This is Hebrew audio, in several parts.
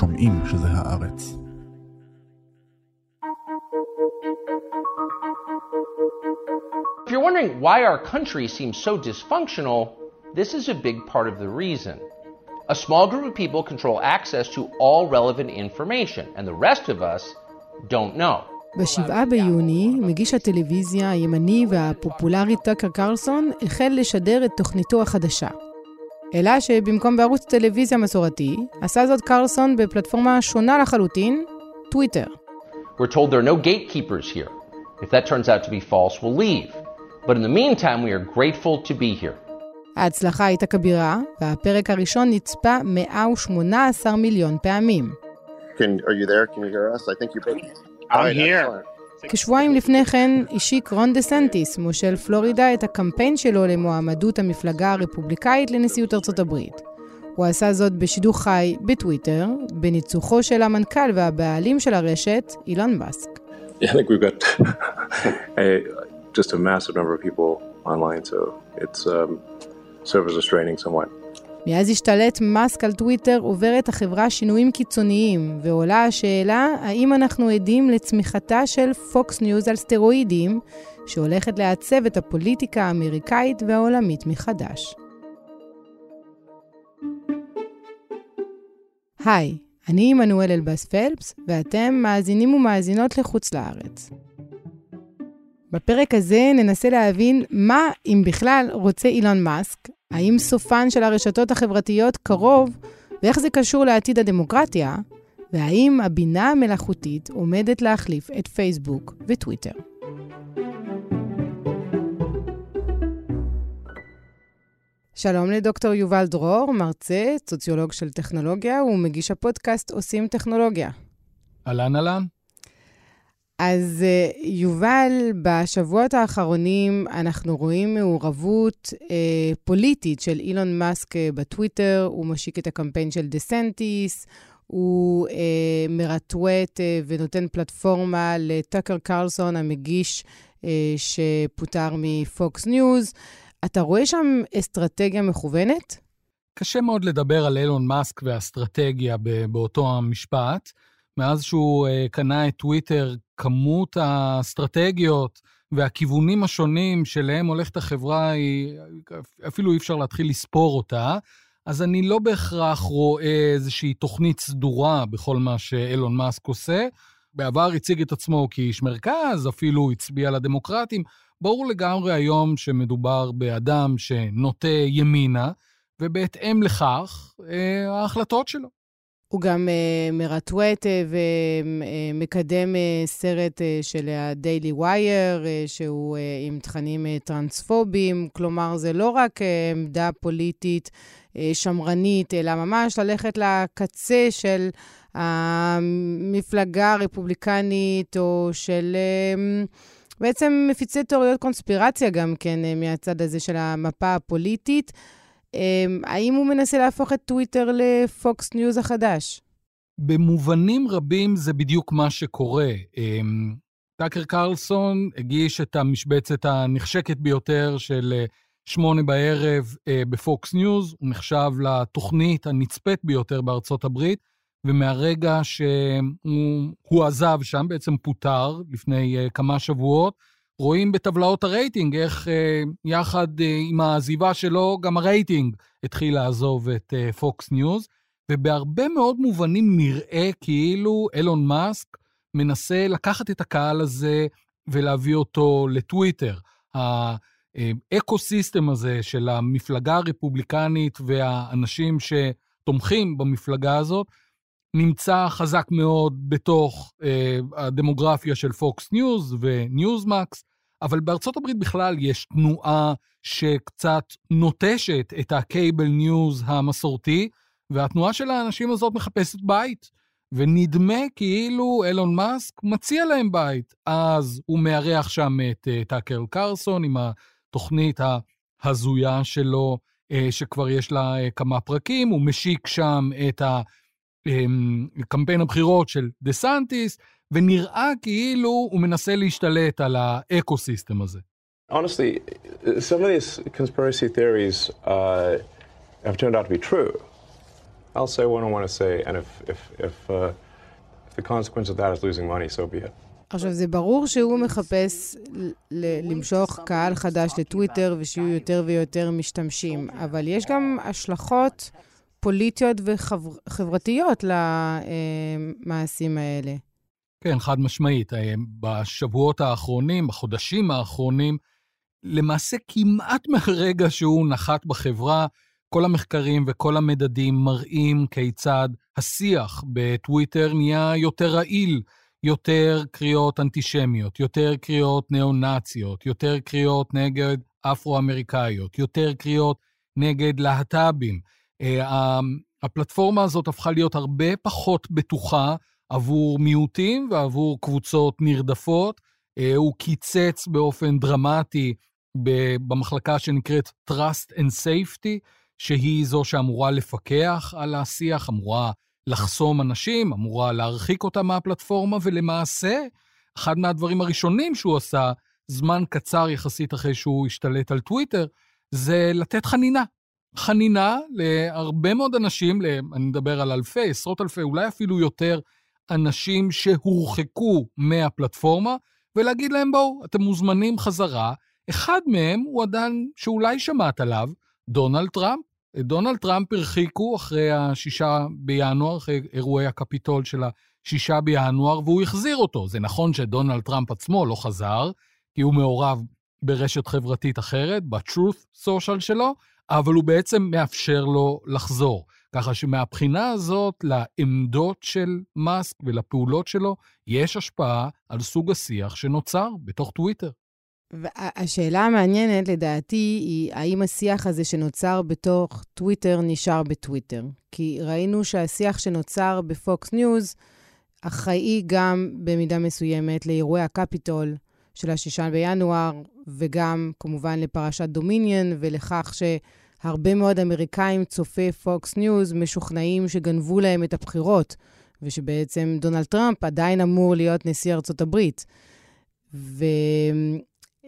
שומעים שזה הארץ. If you're wondering why our country seems so dysfunctional, this is a big part of the reason. A small group of people control access to all relevant information, and the rest of us don't know. בשבעה ביוני, מגיש הטלוויזיה הימני והפופולרי טאקר קרלסון החל לשדר את תוכניתו החדשה. אלא שבמקום בערוץ טלוויזיה מסורתי, עשה זאת קרלסון בפלטפורמה שונה לחלוטין, טוויטר. We're told there are no gatekeepers here. If that turns out to be false, we'll leave. But in the meantime, we are grateful to be here. ההצלחה הייתה כבירה, והפרק הראשון נצפה 118 מיליון פעמים. Can, are you there? Can you hear us? I think you're. I'm here. כשבועיים לפני כן השיק רון דה סנטיס, מושל פלורידה, את הקמפיין שלו למועמדות המפלגה הרפובליקאית לנשיאות ארצות הברית. הוא עשה זאת בשידור חי בטוויטר, בניצוחו של המנכ"ל והבעלים של הרשת, אילון מאסק. Yeah, got just a massive number of people online, so it's um, somewhat. מאז השתלט מאסק על טוויטר עוברת החברה שינויים קיצוניים, ועולה השאלה האם אנחנו עדים לצמיחתה של פוקס ניוז על סטרואידים, שהולכת לעצב את הפוליטיקה האמריקאית והעולמית מחדש. היי, אני עמנואל אלבאס פלפס, ואתם מאזינים ומאזינות לחוץ לארץ. בפרק הזה ננסה להבין מה, אם בכלל, רוצה אילון מאסק, האם סופן של הרשתות החברתיות קרוב, ואיך זה קשור לעתיד הדמוקרטיה, והאם הבינה המלאכותית עומדת להחליף את פייסבוק וטוויטר. שלום לדוקטור יובל דרור, מרצה, סוציולוג של טכנולוגיה ומגיש הפודקאסט עושים טכנולוגיה. אהלן אהלן. אז אה, יובל, בשבועות האחרונים אנחנו רואים מעורבות אה, פוליטית של אילון מאסק אה, בטוויטר, הוא משיק את הקמפיין של דה סנטיס, הוא אה, מרטווט אה, ונותן פלטפורמה לטאקר קרלסון, המגיש אה, שפוטר מפוקס ניוז. אתה רואה שם אסטרטגיה מכוונת? קשה מאוד לדבר על אילון מאסק והאסטרטגיה ב- באותו המשפט. מאז שהוא uh, קנה את טוויטר, כמות האסטרטגיות והכיוונים השונים שלהם הולכת החברה, היא, אפילו אי אפשר להתחיל לספור אותה. אז אני לא בהכרח רואה איזושהי תוכנית סדורה בכל מה שאילון מאסק עושה. בעבר הציג את עצמו כאיש מרכז, אפילו הצביע לדמוקרטים. ברור לגמרי היום שמדובר באדם שנוטה ימינה, ובהתאם לכך, אה, ההחלטות שלו. הוא גם uh, מרטווט uh, ומקדם uh, סרט של ה-Daily Wire, שהוא עם תכנים טרנספובים. כלומר, זה לא רק עמדה פוליטית שמרנית, אלא ממש ללכת לקצה של המפלגה הרפובליקנית, או של... בעצם מפיצי תיאוריות קונספירציה גם כן מהצד הזה של המפה הפוליטית. Um, האם הוא מנסה להפוך את טוויטר לפוקס ניוז החדש? במובנים רבים זה בדיוק מה שקורה. Um, טאקר קרלסון הגיש את המשבצת הנחשקת ביותר של שמונה בערב uh, בפוקס ניוז, הוא נחשב לתוכנית הנצפית ביותר בארצות הברית, ומהרגע שהוא עזב שם, בעצם פוטר לפני uh, כמה שבועות, רואים בטבלאות הרייטינג איך אה, יחד אה, עם העזיבה שלו, גם הרייטינג התחיל לעזוב את אה, פוקס ניוז, ובהרבה מאוד מובנים נראה כאילו אילון מאסק מנסה לקחת את הקהל הזה ולהביא אותו לטוויטר. האקו-סיסטם הזה של המפלגה הרפובליקנית והאנשים שתומכים במפלגה הזאת, נמצא חזק מאוד בתוך אה, הדמוגרפיה של פוקס ניוז וניוזמקס, אבל בארצות הברית בכלל יש תנועה שקצת נוטשת את ה cable news המסורתי, והתנועה של האנשים הזאת מחפשת בית. ונדמה כאילו אילון מאסק מציע להם בית. אז הוא מארח שם את uh, טאקר קרלסון עם התוכנית ההזויה שלו, uh, שכבר יש לה uh, כמה פרקים, הוא משיק שם את. קמפיין הבחירות של דה סנטיס, ונראה כאילו הוא מנסה להשתלט על האקו-סיסטם הזה. Honestly, some of these conspiracy theories uh, have turned out to be true. I'll say what I want to say, and if, if, if, uh, if the consequence of that is losing money, so be it. עכשיו, זה ברור שהוא מחפש ל- למשוך קהל חדש לטוויטר ושיהיו יותר ויותר משתמשים, אבל יש גם השלכות פוליטיות וחברתיות למעשים האלה. כן, חד משמעית. אה, בשבועות האחרונים, בחודשים האחרונים, למעשה כמעט מהרגע שהוא נחת בחברה, כל המחקרים וכל המדדים מראים כיצד השיח בטוויטר נהיה יותר רעיל, יותר קריאות אנטישמיות, יותר קריאות ניאו-נאציות, יותר קריאות נגד אפרו-אמריקאיות, יותר קריאות נגד להט"בים. אה, הפלטפורמה הזאת הפכה להיות הרבה פחות בטוחה עבור מיעוטים ועבור קבוצות נרדפות. אה, הוא קיצץ באופן דרמטי במחלקה שנקראת Trust and Safety, שהיא זו שאמורה לפקח על השיח, אמורה לחסום אנשים, אמורה להרחיק אותם מהפלטפורמה, ולמעשה, אחד מהדברים הראשונים שהוא עשה, זמן קצר יחסית אחרי שהוא השתלט על טוויטר, זה לתת חנינה. חנינה להרבה מאוד אנשים, אני מדבר על אלפי, עשרות אלפי, אולי אפילו יותר, אנשים שהורחקו מהפלטפורמה, ולהגיד להם, בואו, אתם מוזמנים חזרה. אחד מהם הוא אדם שאולי שמעת עליו, דונלד טראמפ. את דונלד טראמפ הרחיקו אחרי השישה בינואר, אחרי אירועי הקפיטול של השישה בינואר, והוא החזיר אותו. זה נכון שדונלד טראמפ עצמו לא חזר, כי הוא מעורב ברשת חברתית אחרת, ב-truth social שלו, אבל הוא בעצם מאפשר לו לחזור. ככה שמהבחינה הזאת, לעמדות של מאסק ולפעולות שלו, יש השפעה על סוג השיח שנוצר בתוך טוויטר. השאלה המעניינת, לדעתי, היא האם השיח הזה שנוצר בתוך טוויטר נשאר בטוויטר. כי ראינו שהשיח שנוצר בפוקס ניוז אחראי גם במידה מסוימת לאירועי הקפיטול של השישה בינואר, וגם כמובן לפרשת דומיניאן, ולכך שהרבה מאוד אמריקאים צופי פוקס ניוז משוכנעים שגנבו להם את הבחירות, ושבעצם דונלד טראמפ עדיין אמור להיות נשיא ארצות הברית. ו...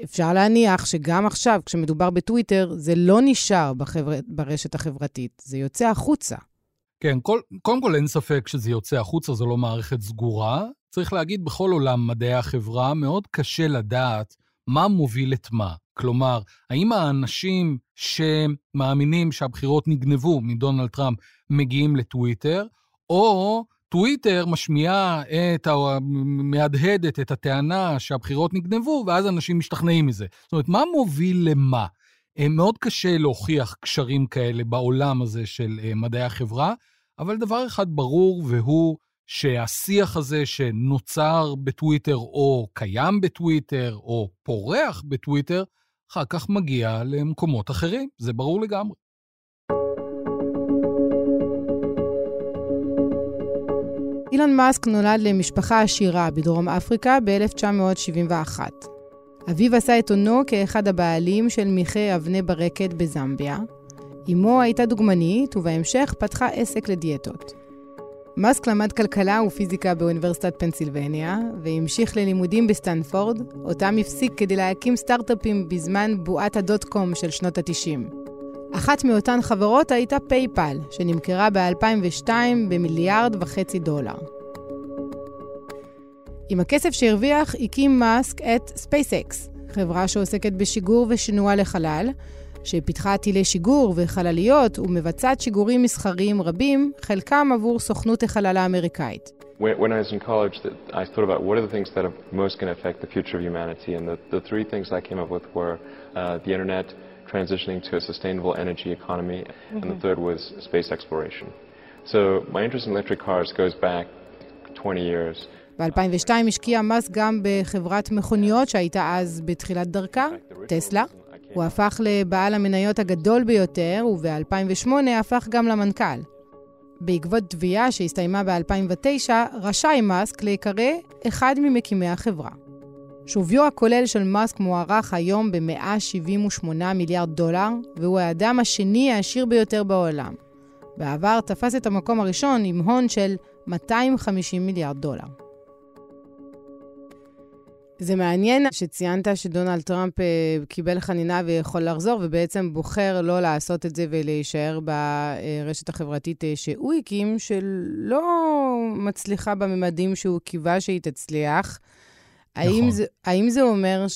אפשר להניח שגם עכשיו, כשמדובר בטוויטר, זה לא נשאר בחבר... ברשת החברתית, זה יוצא החוצה. כן, כל, קודם כל אין ספק שזה יוצא החוצה, זו לא מערכת סגורה. צריך להגיד, בכל עולם מדעי החברה מאוד קשה לדעת מה מוביל את מה. כלומר, האם האנשים שמאמינים שהבחירות נגנבו מדונלד טראמפ מגיעים לטוויטר, או טוויטר משמיעה את, מהדהדת את הטענה שהבחירות נגנבו, ואז אנשים משתכנעים מזה. זאת אומרת, מה מוביל למה? אה, מאוד קשה להוכיח קשרים כאלה בעולם הזה של אה, מדעי החברה, אבל דבר אחד ברור, והוא שהשיח הזה שנוצר בטוויטר, או קיים בטוויטר, או פורח בטוויטר, אחר כך מגיע למקומות אחרים, זה ברור לגמרי. אילון מאסק נולד למשפחה עשירה בדרום אפריקה ב-1971. אביו עשה את הונו כאחד הבעלים של מיכי אבני ברקת בזמביה. אמו הייתה דוגמנית, ובהמשך פתחה עסק לדיאטות. מאסק למד כלכלה ופיזיקה באוניברסיטת פנסילבניה, והמשיך ללימודים בסטנפורד, אותם הפסיק כדי להקים סטארט-אפים בזמן בועת הדוט קום של שנות ה-90. אחת מאותן חברות הייתה פייפל, שנמכרה ב-2002 במיליארד וחצי דולר. עם הכסף שהרוויח, הקים מאסק את SpaceX, חברה שעוסקת בשיגור ושינוע לחלל, שפיתחה טילי שיגור וחלליות ומבצעת שיגורים מסחריים רבים, חלקם עבור סוכנות החלל האמריקאית. When I was in college, I thought about what are the things that are most going to affect the future of humanity, and the, the three things I came up with were uh, the internet, transitioning to a sustainable energy economy, mm-hmm. and the third was space exploration. So my interest in electric cars goes back 20 years. ב-2002 השקיע מאסק גם בחברת מכוניות שהייתה אז בתחילת דרכה, טסלה. הוא הפך לבעל המניות הגדול ביותר, וב-2008 הפך גם למנכ"ל. בעקבות תביעה שהסתיימה ב-2009, רשאי מאסק להיקרא אחד ממקימי החברה. שוויו הכולל של מאסק מוערך היום ב-178 מיליארד דולר, והוא האדם השני העשיר ביותר בעולם. בעבר תפס את המקום הראשון עם הון של 250 מיליארד דולר. זה מעניין שציינת שדונלד טראמפ אה, קיבל חנינה ויכול לחזור, ובעצם בוחר לא לעשות את זה ולהישאר ברשת החברתית אה, שהוא הקים, שלא מצליחה בממדים שהוא קיווה שהיא תצליח. נכון. האם זה, האם זה אומר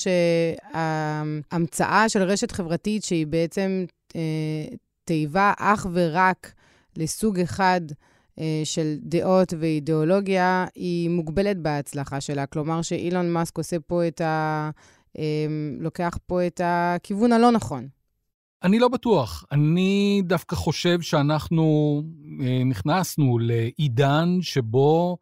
שההמצאה של רשת חברתית, שהיא בעצם אה, תיבה אך ורק לסוג אחד של דעות ואידיאולוגיה, היא מוגבלת בהצלחה שלה. כלומר, שאילון מאסק עושה פה את ה... אה, לוקח פה את הכיוון הלא נכון. אני לא בטוח. אני דווקא חושב שאנחנו אה, נכנסנו לעידן שבו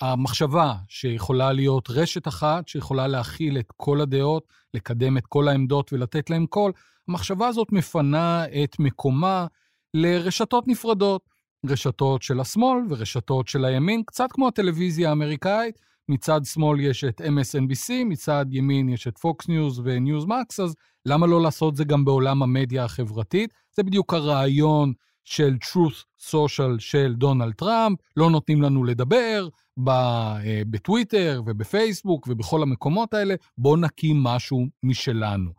המחשבה שיכולה להיות רשת אחת, שיכולה להכיל את כל הדעות, לקדם את כל העמדות ולתת להם קול, המחשבה הזאת מפנה את מקומה לרשתות נפרדות. רשתות של השמאל ורשתות של הימין, קצת כמו הטלוויזיה האמריקאית. מצד שמאל יש את MSNBC, מצד ימין יש את Fox News ו-News Max, אז למה לא לעשות זה גם בעולם המדיה החברתית? זה בדיוק הרעיון של truth social של דונלד טראמפ, לא נותנים לנו לדבר אה, בטוויטר ובפייסבוק ובכל המקומות האלה, בואו נקים משהו משלנו.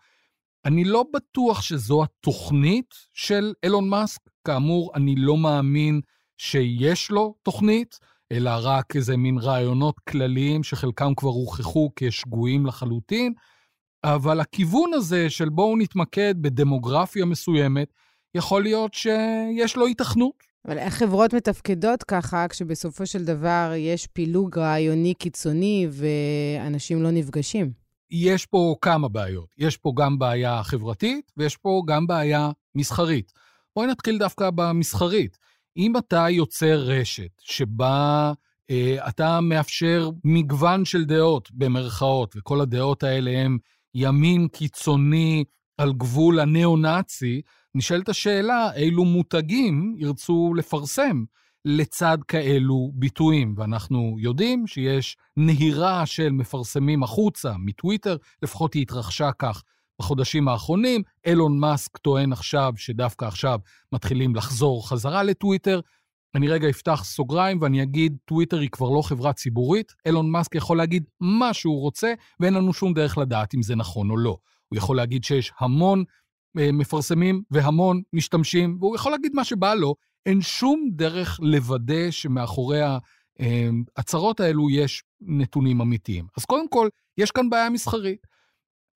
אני לא בטוח שזו התוכנית של אילון מאסק, כאמור, אני לא מאמין שיש לו תוכנית, אלא רק איזה מין רעיונות כלליים שחלקם כבר הוכחו כשגויים לחלוטין, אבל הכיוון הזה של בואו נתמקד בדמוגרפיה מסוימת, יכול להיות שיש לו התכנות. אבל איך חברות מתפקדות ככה, כשבסופו של דבר יש פילוג רעיוני קיצוני ואנשים לא נפגשים? יש פה כמה בעיות. יש פה גם בעיה חברתית ויש פה גם בעיה מסחרית. בואי נתחיל דווקא במסחרית. אם אתה יוצר רשת שבה אה, אתה מאפשר מגוון של דעות, במרכאות, וכל הדעות האלה הם ימין קיצוני על גבול הניאו-נאצי, נשאלת השאלה אילו מותגים ירצו לפרסם לצד כאלו ביטויים. ואנחנו יודעים שיש נהירה של מפרסמים החוצה מטוויטר, לפחות היא התרחשה כך בחודשים האחרונים. אילון מאסק טוען עכשיו שדווקא עכשיו מתחילים לחזור חזרה לטוויטר. אני רגע אפתח סוגריים ואני אגיד, טוויטר היא כבר לא חברה ציבורית, אילון מאסק יכול להגיד מה שהוא רוצה, ואין לנו שום דרך לדעת אם זה נכון או לא. הוא יכול להגיד שיש המון אה, מפרסמים והמון משתמשים, והוא יכול להגיד מה שבא לו, אין שום דרך לוודא שמאחורי ההצהרות אה, האלו יש נתונים אמיתיים. אז קודם כל, יש כאן בעיה מסחרית.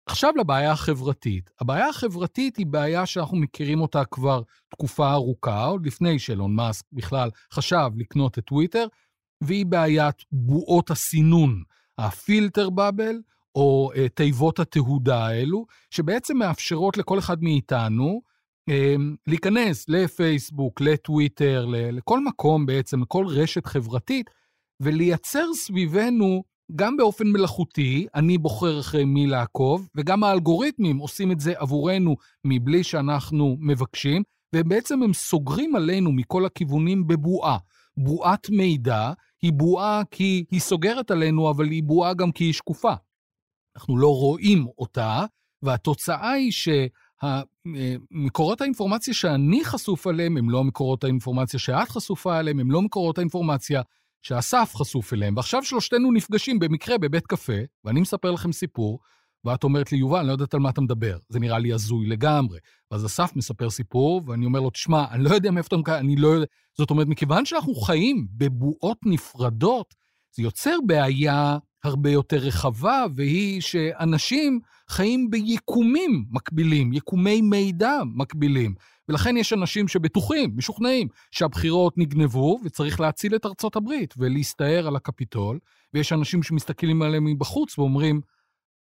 עכשיו לבעיה החברתית. הבעיה החברתית היא בעיה שאנחנו מכירים אותה כבר תקופה ארוכה, עוד לפני שאילון מאסק בכלל חשב לקנות את טוויטר, והיא בעיית בועות הסינון, הפילטר באבל, או uh, תיבות התהודה האלו, שבעצם מאפשרות לכל אחד מאיתנו uh, להיכנס לפייסבוק, לטוויטר, לכל מקום בעצם, לכל רשת חברתית, ולייצר סביבנו גם באופן מלאכותי, אני בוחר אחרי מי לעקוב, וגם האלגוריתמים עושים את זה עבורנו מבלי שאנחנו מבקשים, ובעצם הם סוגרים עלינו מכל הכיוונים בבועה. בועת מידע היא בועה כי היא סוגרת עלינו, אבל היא בועה גם כי היא שקופה. אנחנו לא רואים אותה, והתוצאה היא שמקורות האינפורמציה שאני חשוף עליהם הם לא מקורות האינפורמציה שאת חשופה עליהם, הם לא מקורות האינפורמציה שאסף חשוף אליהם, ועכשיו שלושתנו נפגשים במקרה בבית קפה, ואני מספר לכם סיפור, ואת אומרת לי, יובל, אני לא יודעת על מה אתה מדבר, זה נראה לי הזוי לגמרי. ואז אסף מספר סיפור, ואני אומר לו, תשמע, אני לא יודע מאיפה אתה מקבל, אני לא יודע... זאת אומרת, מכיוון שאנחנו חיים בבועות נפרדות, זה יוצר בעיה הרבה יותר רחבה, והיא שאנשים חיים ביקומים מקבילים, יקומי מידע מקבילים. ולכן יש אנשים שבטוחים, משוכנעים, שהבחירות נגנבו וצריך להציל את ארצות הברית ולהסתער על הקפיטול, ויש אנשים שמסתכלים עליהם מבחוץ ואומרים,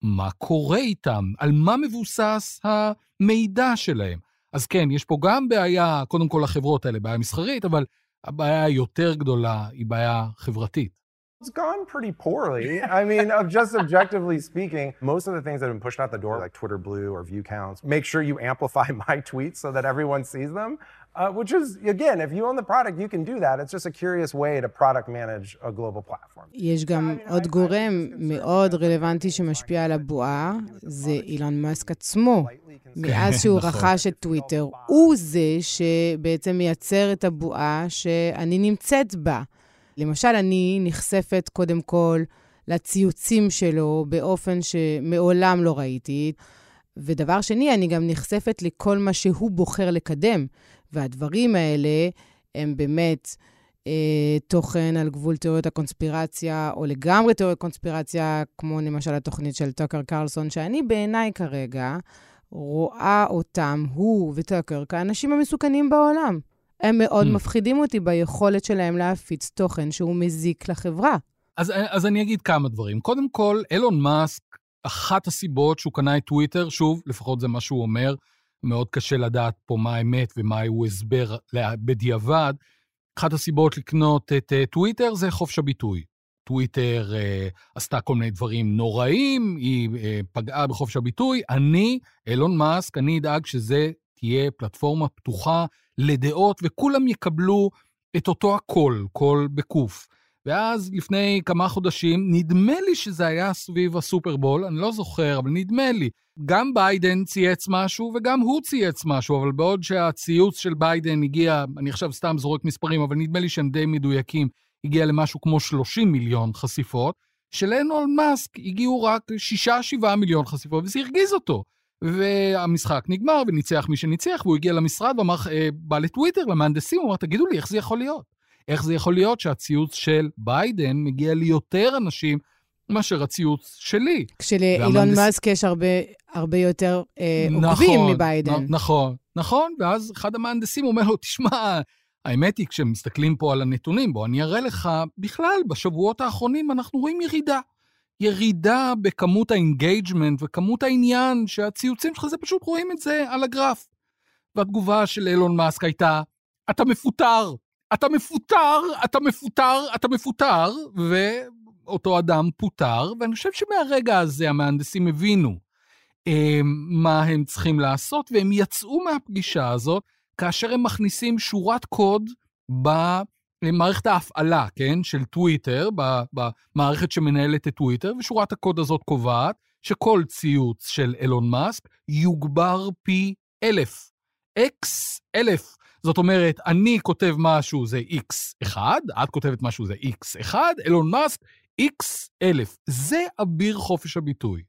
מה קורה איתם? על מה מבוסס המידע שלהם? אז כן, יש פה גם בעיה, קודם כל החברות האלה, בעיה מסחרית, אבל הבעיה היותר גדולה היא בעיה חברתית. It's gone pretty poorly. I mean, just objectively speaking, most of the things that have been pushed out the door, like Twitter Blue or view counts, make sure you amplify my tweets so that everyone sees them. Uh, which is, again, if you own the product, you can do that. It's just a curious way to product manage a global platform. יש גם עוד גורם מאוד רלוונטי שמשפיע על הבועה, זה אילון מאסק עצמו. מאז שהוא רכש את טוויטר, הוא זה שבעצם מייצר את הבועה שאני נמצאת בה. למשל, אני נחשפת קודם כל לציוצים שלו באופן שמעולם לא ראיתי. ודבר שני, אני גם נחשפת לכל מה שהוא בוחר לקדם. והדברים האלה הם באמת אה, תוכן על גבול תיאוריות הקונספירציה, או לגמרי תיאוריות קונספירציה, כמו למשל התוכנית של טוקר קרלסון, שאני בעיניי כרגע רואה אותם, הוא וטוקר, כאנשים המסוכנים בעולם. הם מאוד mm. מפחידים אותי ביכולת שלהם להפיץ תוכן שהוא מזיק לחברה. אז, אז אני אגיד כמה דברים. קודם כל, אילון מאסק, אחת הסיבות שהוא קנה את טוויטר, שוב, לפחות זה מה שהוא אומר, מאוד קשה לדעת פה מה האמת ומה הוא הסבר בדיעבד. אחת הסיבות לקנות את uh, טוויטר זה חופש הביטוי. טוויטר uh, עשתה כל מיני דברים נוראים, היא uh, פגעה בחופש הביטוי. אני, אילון מאסק, אני אדאג שזה תהיה פלטפורמה פתוחה לדעות, וכולם יקבלו את אותו הקול, כל בקוף. ואז לפני כמה חודשים, נדמה לי שזה היה סביב הסופרבול, אני לא זוכר, אבל נדמה לי, גם ביידן צייץ משהו וגם הוא צייץ משהו, אבל בעוד שהציוץ של ביידן הגיע, אני עכשיו סתם זורק מספרים, אבל נדמה לי שהם די מדויקים, הגיע למשהו כמו 30 מיליון חשיפות, של אילון מאסק הגיעו רק 6-7 מיליון חשיפות, וזה הרגיז אותו. והמשחק נגמר, וניצח מי שניצח, והוא הגיע למשרד ואמר, אה, בא לטוויטר, למהנדסים, הוא אמר, תגידו לי, איך זה יכול להיות? איך זה יכול להיות שהציוץ של ביידן מגיע ליותר אנשים מאשר הציוץ שלי? כשלאילון והמנדס... מאסק יש הרבה, הרבה יותר אה, נכון, עוקבים מביידן. נ, נכון, נכון, ואז אחד המהנדסים אומר לו, תשמע, האמת היא, כשמסתכלים פה על הנתונים, בוא אני אראה לך, בכלל, בשבועות האחרונים אנחנו רואים ירידה. ירידה בכמות ה engagement וכמות העניין שהציוצים שלך, זה פשוט רואים את זה על הגרף. והתגובה של אילון מאסק הייתה, אתה מפוטר, אתה מפוטר, אתה מפוטר, אתה מפוטר, ואותו אדם פוטר, ואני חושב שמהרגע הזה המהנדסים הבינו אה, מה הם צריכים לעשות, והם יצאו מהפגישה הזאת כאשר הם מכניסים שורת קוד במערכת ההפעלה, כן, של טוויטר, במערכת שמנהלת את טוויטר, ושורת הקוד הזאת קובעת שכל ציוץ של אילון מאסק יוגבר פי אלף. x אלף. זאת אומרת, אני כותב משהו זה x1, את כותבת משהו זה x1, אילון מאסק, x אלף. זה אביר חופש הביטוי.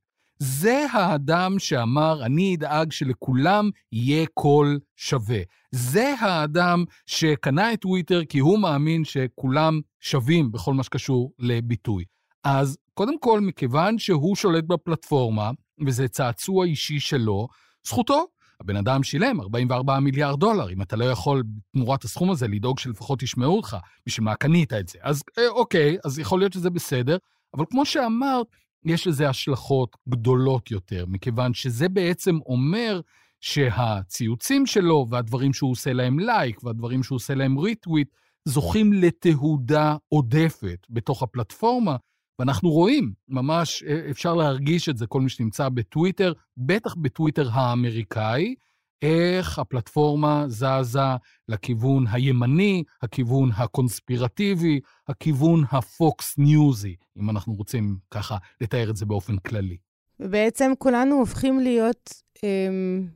זה האדם שאמר, אני אדאג שלכולם יהיה קול שווה. זה האדם שקנה את טוויטר כי הוא מאמין שכולם שווים בכל מה שקשור לביטוי. אז קודם כל, מכיוון שהוא שולט בפלטפורמה, וזה צעצוע אישי שלו, זכותו הבן אדם שילם 44 מיליארד דולר, אם אתה לא יכול תמורת הסכום הזה לדאוג שלפחות ישמעו אותך, בשביל מה קנית את זה. אז אה, אוקיי, אז יכול להיות שזה בסדר, אבל כמו שאמרת, יש לזה השלכות גדולות יותר, מכיוון שזה בעצם אומר שהציוצים שלו והדברים שהוא עושה להם לייק והדברים שהוא עושה להם ריטוויט, זוכים לתהודה עודפת בתוך הפלטפורמה, ואנחנו רואים, ממש אה, אפשר להרגיש את זה, כל מי שנמצא בטוויטר, בטח בטוויטר האמריקאי, איך הפלטפורמה זזה לכיוון הימני, הכיוון הקונספירטיבי, הכיוון הפוקס ניוזי, אם אנחנו רוצים ככה לתאר את זה באופן כללי. ובעצם כולנו הופכים להיות אמ,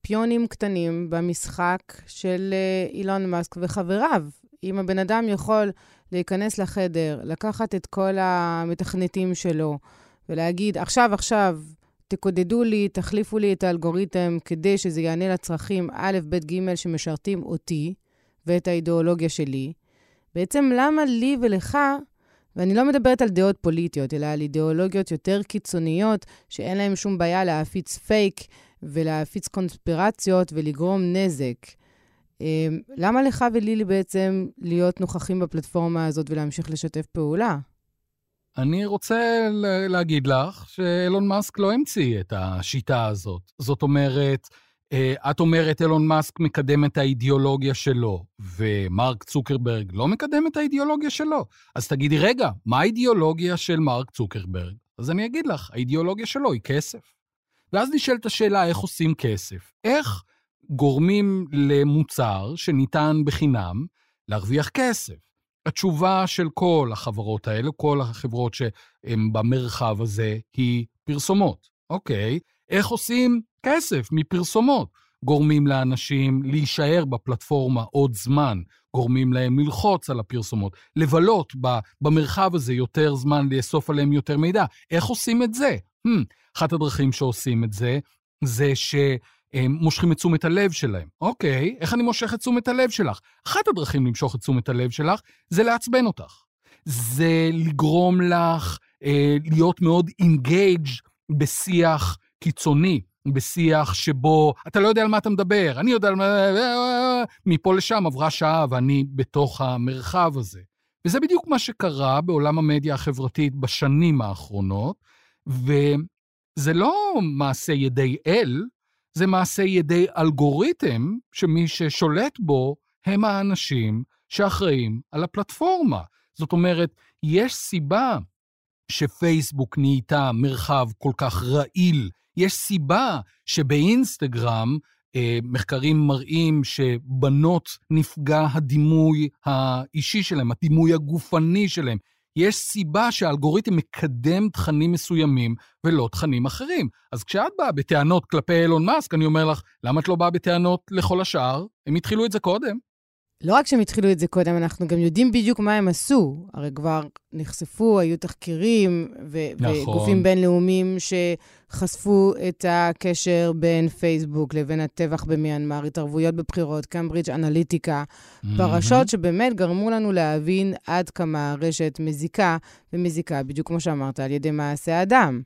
פיונים קטנים במשחק של אה, אילון מאסק וחבריו. אם הבן אדם יכול להיכנס לחדר, לקחת את כל המתכנתים שלו ולהגיד, עכשיו, עכשיו, תקודדו לי, תחליפו לי את האלגוריתם כדי שזה יענה לצרכים א', ב', ג' שמשרתים אותי ואת האידיאולוגיה שלי. בעצם למה לי ולך, ואני לא מדברת על דעות פוליטיות, אלא על אידיאולוגיות יותר קיצוניות, שאין להן שום בעיה להפיץ פייק ולהפיץ קונספירציות ולגרום נזק. אמ, למה לך ולילי בעצם להיות נוכחים בפלטפורמה הזאת ולהמשיך לשתף פעולה? אני רוצה להגיד לך שאילון מאסק לא המציא את השיטה הזאת. זאת אומרת, אה, את אומרת אילון מאסק מקדם את האידיאולוגיה שלו, ומרק צוקרברג לא מקדם את האידיאולוגיה שלו. אז תגידי, רגע, מה האידיאולוגיה של מרק צוקרברג? אז אני אגיד לך, האידיאולוגיה שלו היא כסף. ואז נשאלת השאלה איך עושים כסף. איך גורמים למוצר שניתן בחינם להרוויח כסף. התשובה של כל החברות האלה, כל החברות שהן במרחב הזה, היא פרסומות. אוקיי, איך עושים כסף מפרסומות? גורמים לאנשים להישאר בפלטפורמה עוד זמן, גורמים להם ללחוץ על הפרסומות, לבלות במרחב הזה יותר זמן, לאסוף עליהם יותר מידע. איך עושים את זה? Hmm, אחת הדרכים שעושים את זה, זה שהם מושכים את תשומת הלב שלהם. אוקיי, איך אני מושך את תשומת הלב שלך? אחת הדרכים למשוך את תשומת הלב שלך זה לעצבן אותך. זה לגרום לך אה, להיות מאוד אינגייג' בשיח קיצוני. בשיח שבו אתה לא יודע על מה אתה מדבר, אני יודע על מה... מפה לשם עברה שעה ואני בתוך המרחב הזה. וזה בדיוק מה שקרה בעולם המדיה החברתית בשנים האחרונות, וזה לא מעשה ידי אל, זה מעשה ידי אלגוריתם שמי ששולט בו הם האנשים שאחראים על הפלטפורמה. זאת אומרת, יש סיבה שפייסבוק נהייתה מרחב כל כך רעיל יש סיבה שבאינסטגרם אה, מחקרים מראים שבנות נפגע הדימוי האישי שלהם, הדימוי הגופני שלהם. יש סיבה שהאלגוריתם מקדם תכנים מסוימים ולא תכנים אחרים. אז כשאת באה בטענות כלפי אילון מאסק, אני אומר לך, למה את לא באה בטענות לכל השאר? הם התחילו את זה קודם. לא רק שהם התחילו את זה קודם, אנחנו גם יודעים בדיוק מה הם עשו. הרי כבר נחשפו, היו תחקירים ו- נכון. וגופים בינלאומיים שחשפו את הקשר בין פייסבוק לבין הטבח במיינמר, התערבויות בבחירות, קמברידג' אנליטיקה, mm-hmm. פרשות שבאמת גרמו לנו להבין עד כמה הרשת מזיקה, ומזיקה, בדיוק כמו שאמרת, על ידי מעשה אדם.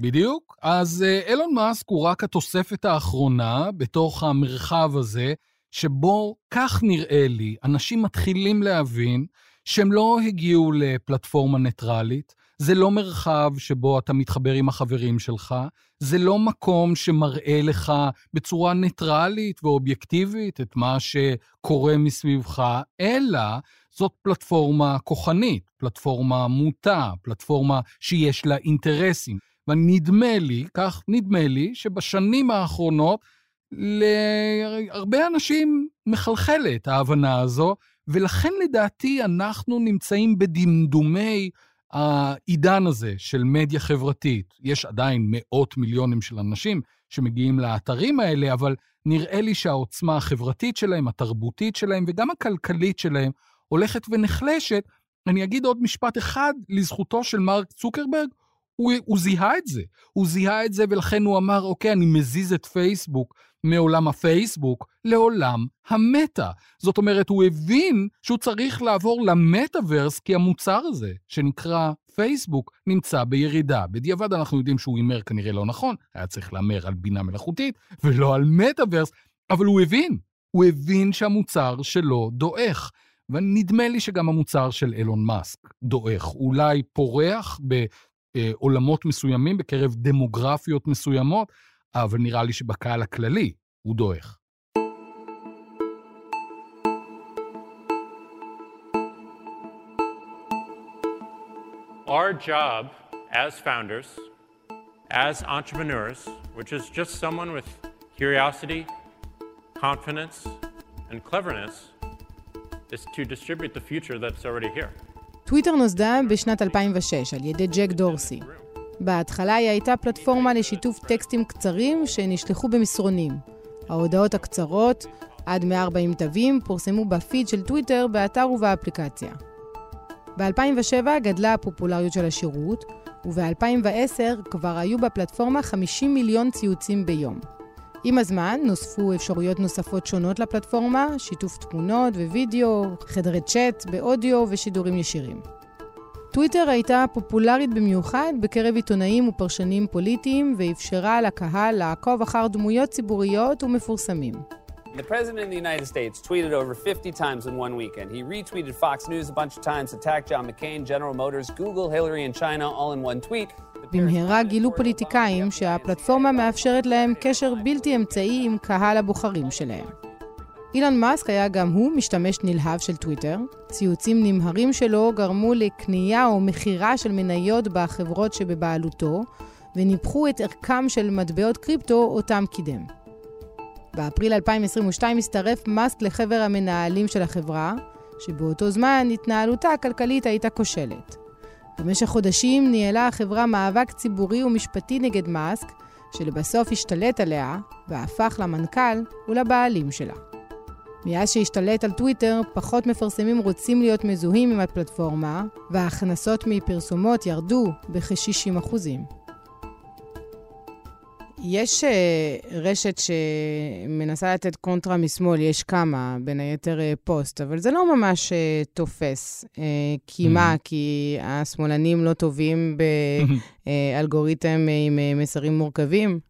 בדיוק. אז אה, אילון מאסק הוא רק התוספת האחרונה בתוך המרחב הזה. שבו, כך נראה לי, אנשים מתחילים להבין שהם לא הגיעו לפלטפורמה ניטרלית, זה לא מרחב שבו אתה מתחבר עם החברים שלך, זה לא מקום שמראה לך בצורה ניטרלית ואובייקטיבית את מה שקורה מסביבך, אלא זאת פלטפורמה כוחנית, פלטפורמה מוטה, פלטפורמה שיש לה אינטרסים. ונדמה לי, כך נדמה לי, שבשנים האחרונות להרבה אנשים מחלחלת ההבנה הזו, ולכן לדעתי אנחנו נמצאים בדמדומי העידן הזה של מדיה חברתית. יש עדיין מאות מיליונים של אנשים שמגיעים לאתרים האלה, אבל נראה לי שהעוצמה החברתית שלהם, התרבותית שלהם וגם הכלכלית שלהם הולכת ונחלשת. אני אגיד עוד משפט אחד לזכותו של מרק צוקרברג, הוא, הוא זיהה את זה. הוא זיהה את זה ולכן הוא אמר, אוקיי, אני מזיז את פייסבוק מעולם הפייסבוק לעולם המטה. זאת אומרת, הוא הבין שהוא צריך לעבור למטאוורס, כי המוצר הזה, שנקרא פייסבוק, נמצא בירידה. בדיעבד אנחנו יודעים שהוא הימר כנראה לא נכון, היה צריך להמר על בינה מלאכותית ולא על מטאוורס, אבל הוא הבין, הוא הבין שהמוצר שלו דועך. ונדמה לי שגם המוצר של אילון מאסק דועך, אולי פורח בעולמות מסוימים, בקרב דמוגרפיות מסוימות, אבל נראה לי שבקהל הכללי הוא דועך. Our job as founders, as entrepreneurs, which is just someone with curiosity, confidence, and cleverness, is to distribute the future that's already here. טוויטר נוסדה בשנת 2006 על ידי ג'ק דורסי. בהתחלה היא הייתה פלטפורמה לשיתוף טקסטים קצרים שנשלחו במסרונים. ההודעות הקצרות, עד 140 תווים, פורסמו בפיד של טוויטר, באתר ובאפליקציה. ב-2007 גדלה הפופולריות של השירות, וב-2010 כבר היו בפלטפורמה 50 מיליון ציוצים ביום. עם הזמן נוספו אפשרויות נוספות שונות לפלטפורמה, שיתוף תמונות ווידאו, חדרי צ'אט באודיו ושידורים ישירים. טוויטר הייתה פופולרית במיוחד בקרב עיתונאים ופרשנים פוליטיים ואפשרה לקהל לעקוב אחר דמויות ציבוריות ומפורסמים. The President of the United States tweeted over 50 times in one weekend. He retweeted Fox News a bunch of times, attacked John McCain, General Motors, Google, Hillary and China all in one tweet. במהרה גילו פוליטיקאים שהפלטפורמה מאפשרת להם קשר בלתי אמצעי עם קהל הבוחרים שלהם. אילון מאסק היה גם הוא משתמש נלהב של טוויטר. ציוצים נמהרים שלו גרמו לקנייה או מכירה של מניות בחברות שבבעלותו, וניפחו את ערכם של מטבעות קריפטו אותם קידם. באפריל 2022 הצטרף מאסק לחבר המנהלים של החברה, שבאותו זמן התנהלותה הכלכלית הייתה כושלת. במשך חודשים ניהלה החברה מאבק ציבורי ומשפטי נגד מאסק, שלבסוף השתלט עליה והפך למנכ"ל ולבעלים שלה. מאז שהשתלט על טוויטר, פחות מפרסמים רוצים להיות מזוהים עם הפלטפורמה, וההכנסות מפרסומות ירדו בכ-60%. יש uh, רשת שמנסה לתת קונטרה משמאל, יש כמה, בין היתר uh, פוסט, אבל זה לא ממש uh, תופס. כי מה? כי השמאלנים לא טובים באלגוריתם uh, עם מסרים מורכבים?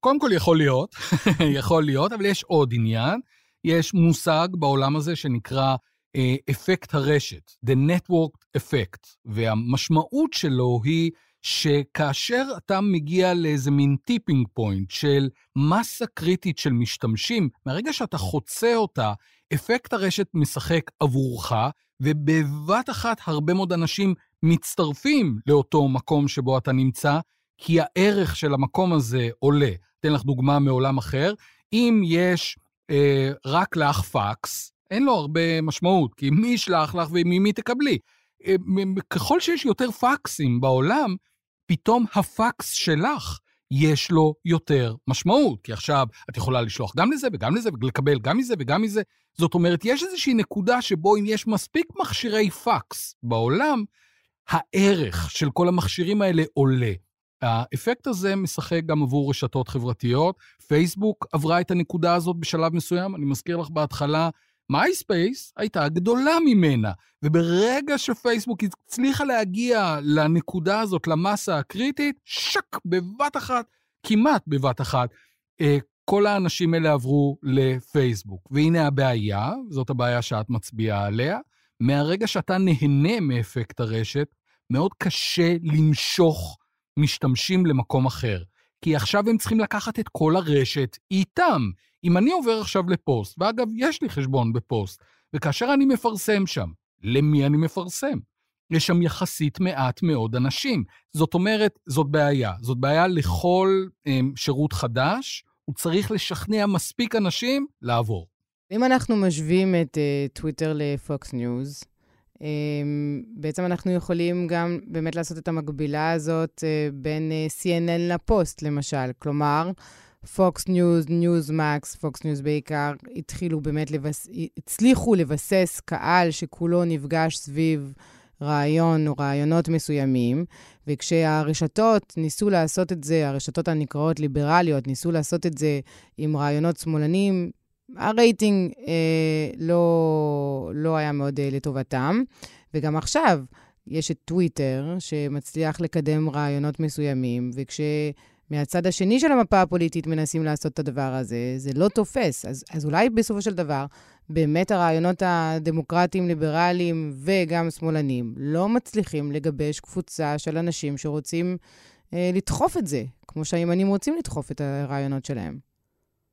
קודם כל יכול להיות, יכול להיות, אבל יש עוד עניין. יש מושג בעולם הזה שנקרא אה, אפקט הרשת, The Network Effect, והמשמעות שלו היא שכאשר אתה מגיע לאיזה מין tipping point של מסה קריטית של משתמשים, מהרגע שאתה חוצה אותה, אפקט הרשת משחק עבורך, ובבת אחת הרבה מאוד אנשים מצטרפים לאותו מקום שבו אתה נמצא, כי הערך של המקום הזה עולה. אתן לך דוגמה מעולם אחר. אם יש אה, רק לך פקס, אין לו הרבה משמעות, כי מי ישלח לך וממי תקבלי. אה, ככל שיש יותר פקסים בעולם, פתאום הפקס שלך יש לו יותר משמעות, כי עכשיו את יכולה לשלוח גם לזה וגם לזה ולקבל גם מזה וגם מזה. זאת אומרת, יש איזושהי נקודה שבו אם יש מספיק מכשירי פקס בעולם, הערך של כל המכשירים האלה עולה. האפקט הזה משחק גם עבור רשתות חברתיות. פייסבוק עברה את הנקודה הזאת בשלב מסוים, אני מזכיר לך בהתחלה, מייספייס הייתה גדולה ממנה, וברגע שפייסבוק הצליחה להגיע לנקודה הזאת, למסה הקריטית, שק, בבת אחת, כמעט בבת אחת, אה, כל האנשים האלה עברו לפייסבוק. והנה הבעיה, זאת הבעיה שאת מצביעה עליה, מהרגע שאתה נהנה מאפקט הרשת, מאוד קשה למשוך משתמשים למקום אחר. כי עכשיו הם צריכים לקחת את כל הרשת איתם. אם אני עובר עכשיו לפוסט, ואגב, יש לי חשבון בפוסט, וכאשר אני מפרסם שם, למי אני מפרסם? יש שם יחסית מעט מאוד אנשים. זאת אומרת, זאת בעיה. זאת בעיה לכל um, שירות חדש, הוא צריך לשכנע מספיק אנשים לעבור. אם אנחנו משווים את טוויטר uh, לפוקס ניוז, אמ, בעצם אנחנו יכולים גם באמת לעשות את המקבילה הזאת אה, בין אה, CNN לפוסט, למשל. כלומר, Fox News, Newsmax, Fox News בעיקר, התחילו באמת, לבס... הצליחו לבסס קהל שכולו נפגש סביב רעיון או רעיונות מסוימים, וכשהרשתות ניסו לעשות את זה, הרשתות הנקראות ליברליות, ניסו לעשות את זה עם רעיונות שמאלנים, הרייטינג אה, לא, לא היה מאוד אה, לטובתם. וגם עכשיו יש את טוויטר, שמצליח לקדם רעיונות מסוימים, וכשמהצד השני של המפה הפוליטית מנסים לעשות את הדבר הזה, זה לא תופס. אז, אז אולי בסופו של דבר, באמת הרעיונות הדמוקרטיים, ליברליים וגם שמאלנים לא מצליחים לגבש קבוצה של אנשים שרוצים אה, לדחוף את זה, כמו שהימנים רוצים לדחוף את הרעיונות שלהם.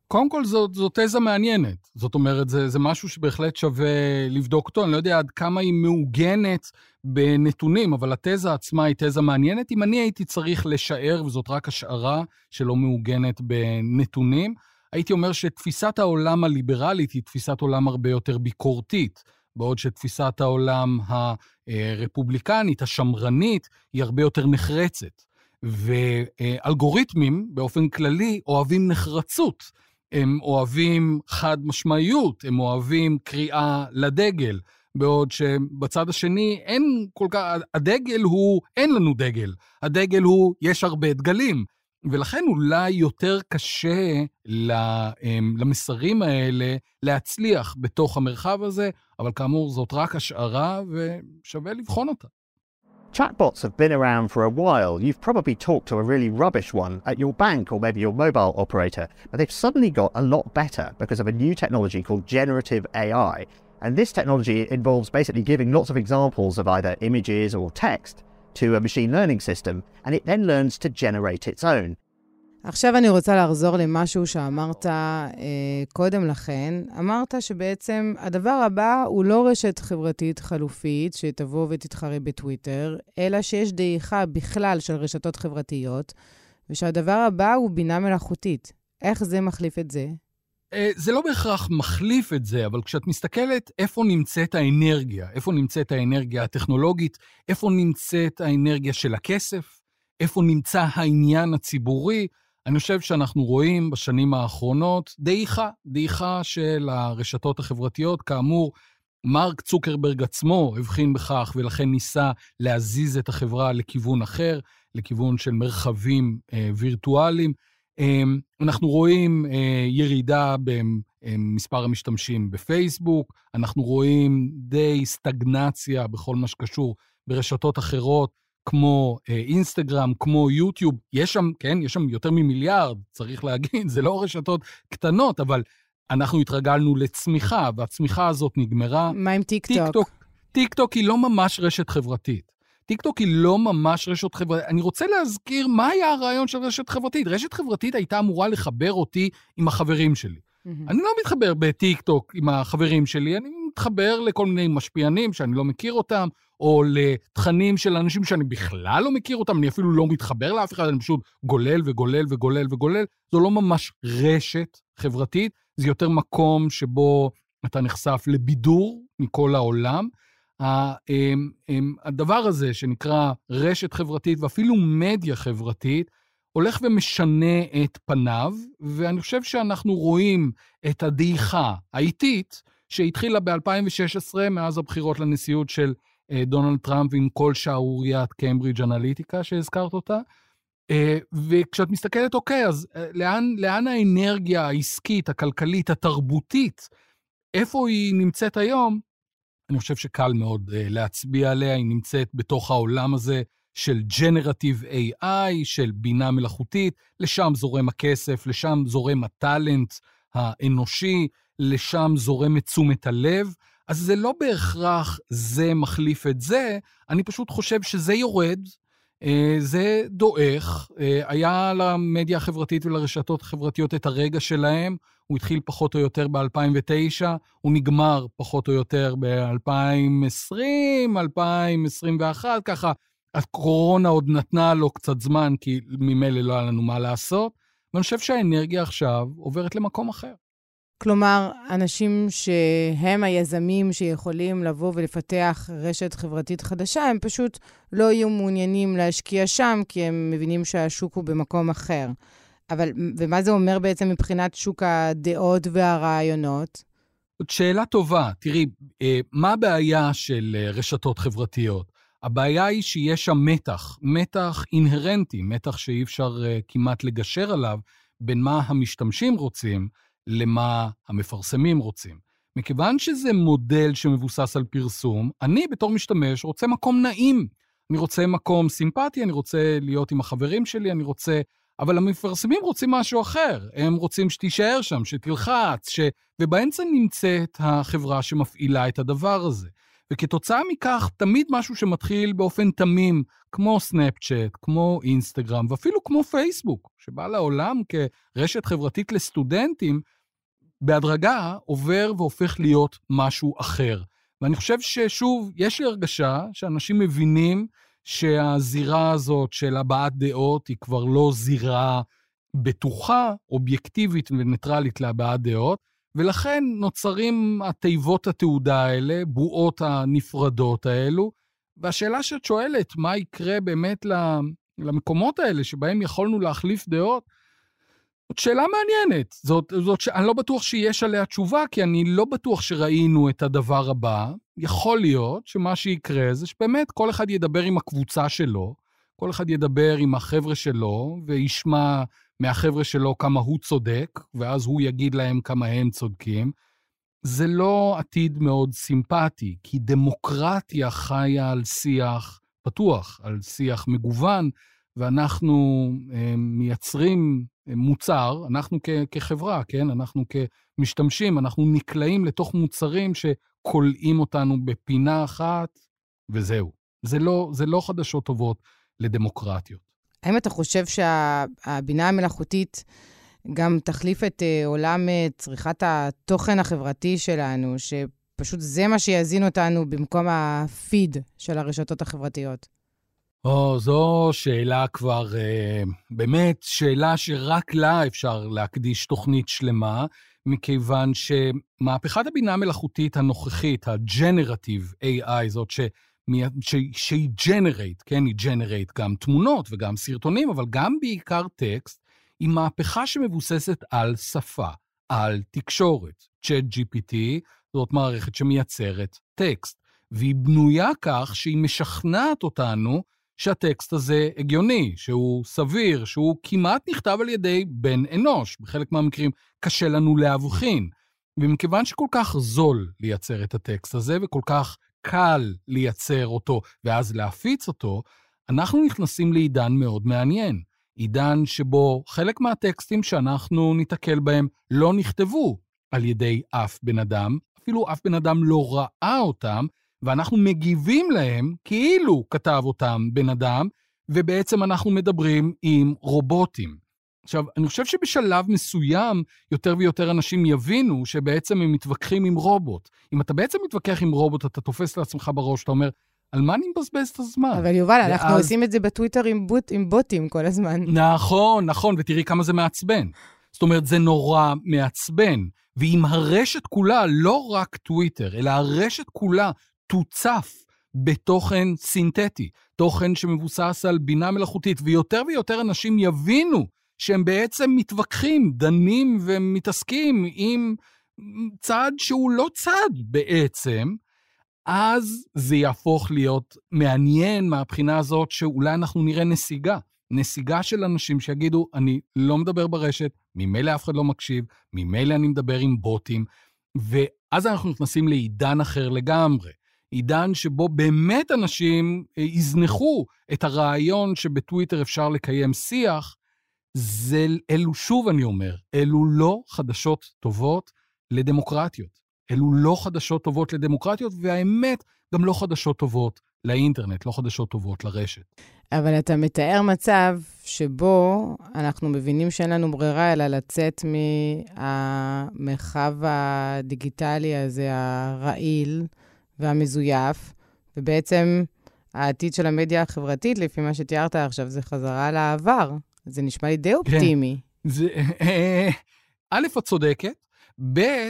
קודם כל, זו, זו תזה מעניינת. זאת אומרת, זה, זה משהו שבהחלט שווה לבדוק אותו. אני לא יודע עד כמה היא מעוגנת בנתונים, אבל התזה עצמה היא תזה מעניינת. אם אני הייתי צריך לשער, וזאת רק השערה שלא מעוגנת בנתונים, הייתי אומר שתפיסת העולם הליברלית היא תפיסת עולם הרבה יותר ביקורתית, בעוד שתפיסת העולם הרפובליקנית, השמרנית, היא הרבה יותר נחרצת. ואלגוריתמים, באופן כללי, אוהבים נחרצות. הם אוהבים חד משמעיות, הם אוהבים קריאה לדגל, בעוד שבצד השני אין כל כך, הדגל הוא, אין לנו דגל, הדגל הוא, יש הרבה דגלים. ולכן אולי יותר קשה למסרים האלה להצליח בתוך המרחב הזה, אבל כאמור, זאת רק השערה ושווה לבחון אותה. Chatbots have been around for a while. You've probably talked to a really rubbish one at your bank or maybe your mobile operator, but they've suddenly got a lot better because of a new technology called generative AI. And this technology involves basically giving lots of examples of either images or text to a machine learning system, and it then learns to generate its own. עכשיו אני רוצה לחזור למשהו שאמרת אה, קודם לכן. אמרת שבעצם הדבר הבא הוא לא רשת חברתית חלופית שתבוא ותתחרה בטוויטר, אלא שיש דעיכה בכלל של רשתות חברתיות, ושהדבר הבא הוא בינה מלאכותית. איך זה מחליף את זה? אה, זה לא בהכרח מחליף את זה, אבל כשאת מסתכלת איפה נמצאת האנרגיה, איפה נמצאת האנרגיה הטכנולוגית, איפה נמצאת האנרגיה של הכסף, איפה נמצא העניין הציבורי, אני חושב שאנחנו רואים בשנים האחרונות דעיכה, דעיכה של הרשתות החברתיות. כאמור, מרק צוקרברג עצמו הבחין בכך ולכן ניסה להזיז את החברה לכיוון אחר, לכיוון של מרחבים אה, וירטואליים. אה, אנחנו רואים אה, ירידה במספר המשתמשים בפייסבוק, אנחנו רואים די סטגנציה בכל מה שקשור ברשתות אחרות, כמו אה, אינסטגרם, כמו יוטיוב. יש שם, כן, יש שם יותר ממיליארד, צריך להגיד, זה לא רשתות קטנות, אבל אנחנו התרגלנו לצמיחה, והצמיחה הזאת נגמרה. מה עם טיק טוק? טיק טוק, טיק טוק היא לא ממש רשת חברתית. טיק טוק היא לא ממש רשת חברתית. אני רוצה להזכיר מה היה הרעיון של רשת חברתית. רשת חברתית הייתה אמורה לחבר אותי עם החברים שלי. Mm-hmm. אני לא מתחבר בטיק טוק עם החברים שלי, אני מתחבר לכל מיני משפיענים שאני לא מכיר אותם, או לתכנים של אנשים שאני בכלל לא מכיר אותם, אני אפילו לא מתחבר לאף אחד, אני פשוט גולל וגולל וגולל וגולל. זו לא ממש רשת חברתית, זה יותר מקום שבו אתה נחשף לבידור מכל העולם. הדבר הזה שנקרא רשת חברתית ואפילו מדיה חברתית, הולך ומשנה את פניו, ואני חושב שאנחנו רואים את הדעיכה האיטית שהתחילה ב-2016, מאז הבחירות לנשיאות של דונלד טראמפ עם כל שערוריית קיימברידג' אנליטיקה שהזכרת אותה. אה, וכשאת מסתכלת, אוקיי, אז אה, לאן, לאן האנרגיה העסקית, הכלכלית, התרבותית, איפה היא נמצאת היום? אני חושב שקל מאוד להצביע עליה, היא נמצאת בתוך העולם הזה של Generative AI, של בינה מלאכותית, לשם זורם הכסף, לשם זורם הטאלנט האנושי, לשם זורם את תשומת הלב. אז זה לא בהכרח זה מחליף את זה, אני פשוט חושב שזה יורד, אה, זה דועך. אה, היה למדיה החברתית ולרשתות החברתיות את הרגע שלהם, הוא התחיל פחות או יותר ב-2009, הוא נגמר פחות או יותר ב-2020, 2021, ככה הקורונה עוד נתנה לו קצת זמן, כי ממילא לא היה לנו מה לעשות, ואני חושב שהאנרגיה עכשיו עוברת למקום אחר. כלומר, אנשים שהם היזמים שיכולים לבוא ולפתח רשת חברתית חדשה, הם פשוט לא יהיו מעוניינים להשקיע שם, כי הם מבינים שהשוק הוא במקום אחר. אבל, ומה זה אומר בעצם מבחינת שוק הדעות והרעיונות? זאת שאלה טובה. תראי, אה, מה הבעיה של אה, רשתות חברתיות? הבעיה היא שיש שם מתח, מתח אינהרנטי, מתח שאי אפשר אה, כמעט לגשר עליו בין מה המשתמשים רוצים למה המפרסמים רוצים. מכיוון שזה מודל שמבוסס על פרסום, אני בתור משתמש רוצה מקום נעים. אני רוצה מקום סימפטי, אני רוצה להיות עם החברים שלי, אני רוצה... אבל המפרסמים רוצים משהו אחר. הם רוצים שתישאר שם, שתלחץ, ש... ובאמצע נמצאת החברה שמפעילה את הדבר הזה. וכתוצאה מכך, תמיד משהו שמתחיל באופן תמים, כמו סנאפצ'אט, כמו אינסטגרם, ואפילו כמו פייסבוק, שבא לעולם כרשת חברתית לסטודנטים, בהדרגה עובר והופך להיות משהו אחר. ואני חושב ששוב, יש לי הרגשה שאנשים מבינים שהזירה הזאת של הבעת דעות היא כבר לא זירה בטוחה, אובייקטיבית וניטרלית להבעת דעות, ולכן נוצרים התיבות התעודה האלה, בועות הנפרדות האלו, והשאלה שאת שואלת, מה יקרה באמת למקומות האלה שבהם יכולנו להחליף דעות, זאת שאלה מעניינת. זאת, זאת ש... אני לא בטוח שיש עליה תשובה, כי אני לא בטוח שראינו את הדבר הבא. יכול להיות שמה שיקרה זה שבאמת כל אחד ידבר עם הקבוצה שלו, כל אחד ידבר עם החבר'ה שלו, וישמע מהחבר'ה שלו כמה הוא צודק, ואז הוא יגיד להם כמה הם צודקים. זה לא עתיד מאוד סימפטי, כי דמוקרטיה חיה על שיח פתוח, על שיח מגוון, ואנחנו אה, מייצרים מוצר, אנחנו כ- כחברה, כן? אנחנו כמשתמשים, אנחנו נקלעים לתוך מוצרים שכולאים אותנו בפינה אחת, וזהו. זה לא, זה לא חדשות טובות לדמוקרטיות. האם אתה חושב שהבינה המלאכותית גם תחליף את אה, עולם אה, צריכת התוכן החברתי שלנו, שפשוט זה מה שיזין אותנו במקום הפיד של הרשתות החברתיות? או, זו שאלה כבר, אה, באמת, שאלה שרק לה אפשר להקדיש תוכנית שלמה, מכיוון שמהפכת הבינה המלאכותית הנוכחית, ה-Generative AI, זאת ש... שהיא ג'נרייט, כן, היא ג'נרייט גם תמונות וגם סרטונים, אבל גם בעיקר טקסט, היא מהפכה שמבוססת על שפה, על תקשורת. צ'אט GPT זאת מערכת שמייצרת טקסט, והיא בנויה כך שהיא משכנעת אותנו שהטקסט הזה הגיוני, שהוא סביר, שהוא כמעט נכתב על ידי בן אנוש. בחלק מהמקרים קשה לנו להבחין. ומכיוון שכל כך זול לייצר את הטקסט הזה, וכל כך קל לייצר אותו ואז להפיץ אותו, אנחנו נכנסים לעידן מאוד מעניין. עידן שבו חלק מהטקסטים שאנחנו ניתקל בהם לא נכתבו על ידי אף בן אדם, אפילו אף בן אדם לא ראה אותם, ואנחנו מגיבים להם כאילו כתב אותם בן אדם, ובעצם אנחנו מדברים עם רובוטים. עכשיו, אני חושב שבשלב מסוים יותר ויותר אנשים יבינו שבעצם הם מתווכחים עם רובוט. אם אתה בעצם מתווכח עם רובוט, אתה תופס לעצמך בראש, אתה אומר, על מה אני מבזבז את הזמן? אבל יובל, ואז... אנחנו עושים את זה בטוויטר עם, בוט, עם בוטים כל הזמן. נכון, נכון, ותראי כמה זה מעצבן. זאת אומרת, זה נורא מעצבן. ואם הרשת כולה, לא רק טוויטר, אלא הרשת כולה תוצף בתוכן סינתטי, תוכן שמבוסס על בינה מלאכותית, ויותר ויותר אנשים יבינו שהם בעצם מתווכחים, דנים ומתעסקים עם צד שהוא לא צד בעצם, אז זה יהפוך להיות מעניין מהבחינה הזאת שאולי אנחנו נראה נסיגה. נסיגה של אנשים שיגידו, אני לא מדבר ברשת, ממילא אף אחד לא מקשיב, ממילא אני מדבר עם בוטים, ואז אנחנו נכנסים לעידן אחר לגמרי. עידן שבו באמת אנשים אה, יזנחו את הרעיון שבטוויטר אפשר לקיים שיח, זה, אלו, שוב אני אומר, אלו לא חדשות טובות לדמוקרטיות. אלו לא חדשות טובות לדמוקרטיות, והאמת, גם לא חדשות טובות לאינטרנט, לא חדשות טובות לרשת. אבל אתה מתאר מצב שבו אנחנו מבינים שאין לנו ברירה אלא לצאת מהמרחב הדיגיטלי הזה, הרעיל והמזויף, ובעצם העתיד של המדיה החברתית, לפי מה שתיארת עכשיו, זה חזרה לעבר. זה נשמע לי די כן. אופטימי. כן. זה, א', את צודקת, ב',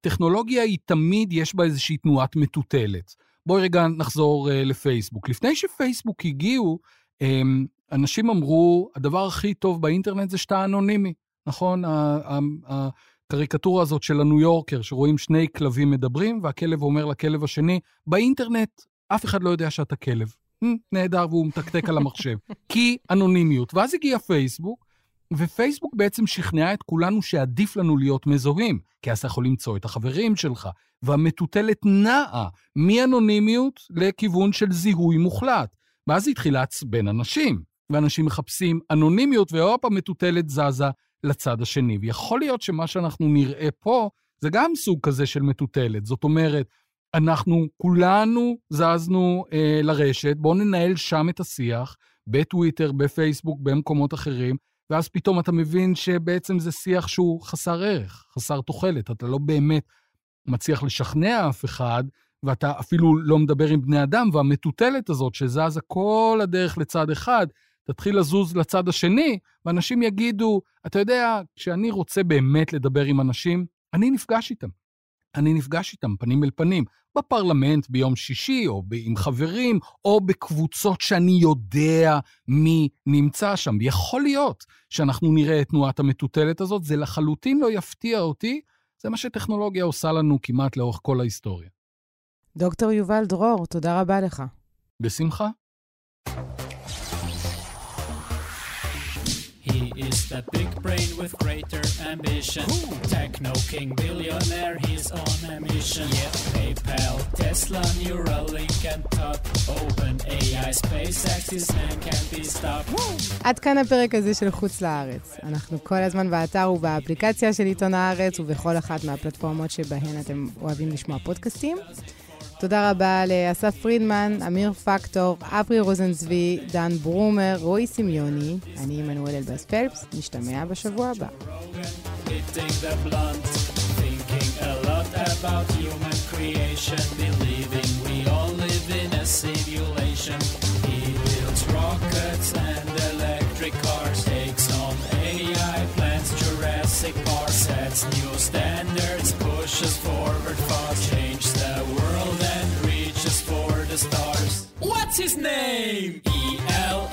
טכנולוגיה היא תמיד, יש בה איזושהי תנועת מטוטלת. בואי רגע נחזור uh, לפייסבוק. לפני שפייסבוק הגיעו, um, אנשים אמרו, הדבר הכי טוב באינטרנט זה שאתה אנונימי, נכון? הקריקטורה הזאת של הניו יורקר, שרואים שני כלבים מדברים, והכלב אומר לכלב השני, באינטרנט אף אחד לא יודע שאתה כלב. נהדר, והוא מתקתק על המחשב. כי אנונימיות. ואז הגיע פייסבוק, ופייסבוק בעצם שכנעה את כולנו שעדיף לנו להיות מזוהים, כי אז אתה יכול למצוא את החברים שלך, והמטוטלת נעה מאנונימיות לכיוון של זיהוי מוחלט. ואז היא התחילה לעצבן אנשים, ואנשים מחפשים אנונימיות, והופ, המטוטלת זזה לצד השני. ויכול להיות שמה שאנחנו נראה פה, זה גם סוג כזה של מטוטלת. זאת אומרת, אנחנו כולנו זזנו אה, לרשת, בואו ננהל שם את השיח, בטוויטר, בפייסבוק, במקומות אחרים, ואז פתאום אתה מבין שבעצם זה שיח שהוא חסר ערך, חסר תוחלת. אתה לא באמת מצליח לשכנע אף אחד, ואתה אפילו לא מדבר עם בני אדם, והמטוטלת הזאת שזזה כל הדרך לצד אחד, תתחיל לזוז לצד השני, ואנשים יגידו, אתה יודע, כשאני רוצה באמת לדבר עם אנשים, אני נפגש איתם. אני נפגש איתם פנים אל פנים, בפרלמנט ביום שישי, או עם חברים, או בקבוצות שאני יודע מי נמצא שם. יכול להיות שאנחנו נראה את תנועת המטוטלת הזאת, זה לחלוטין לא יפתיע אותי, זה מה שטכנולוגיה עושה לנו כמעט לאורך כל ההיסטוריה. דוקטור יובל דרור, תודה רבה לך. בשמחה. Is that big brain with greater ambition. Ooh. Techno king billionaire, he's on a mission. Yeah, PayPal, Tesla, Neuralink and Top. Open AI, SpaceX, his man can't be stopped. עד כאן הפרק הזה של חוץ לארץ. אנחנו כל הזמן באתר ובאפליקציה של עיתון הארץ ובכל אחת מהפלטפורמות שבהן אתם אוהבים לשמוע פודקאסטים. תודה רבה לאסף פרידמן, אמיר פקטור, אברי רוזנצבי, דן ברומר, רועי סמיוני, אני עמנואל אלבאס פלפס, נשתמע בשבוע הבא. Sets new standards, pushes forward fast, change the world. the stars. What's his name? E L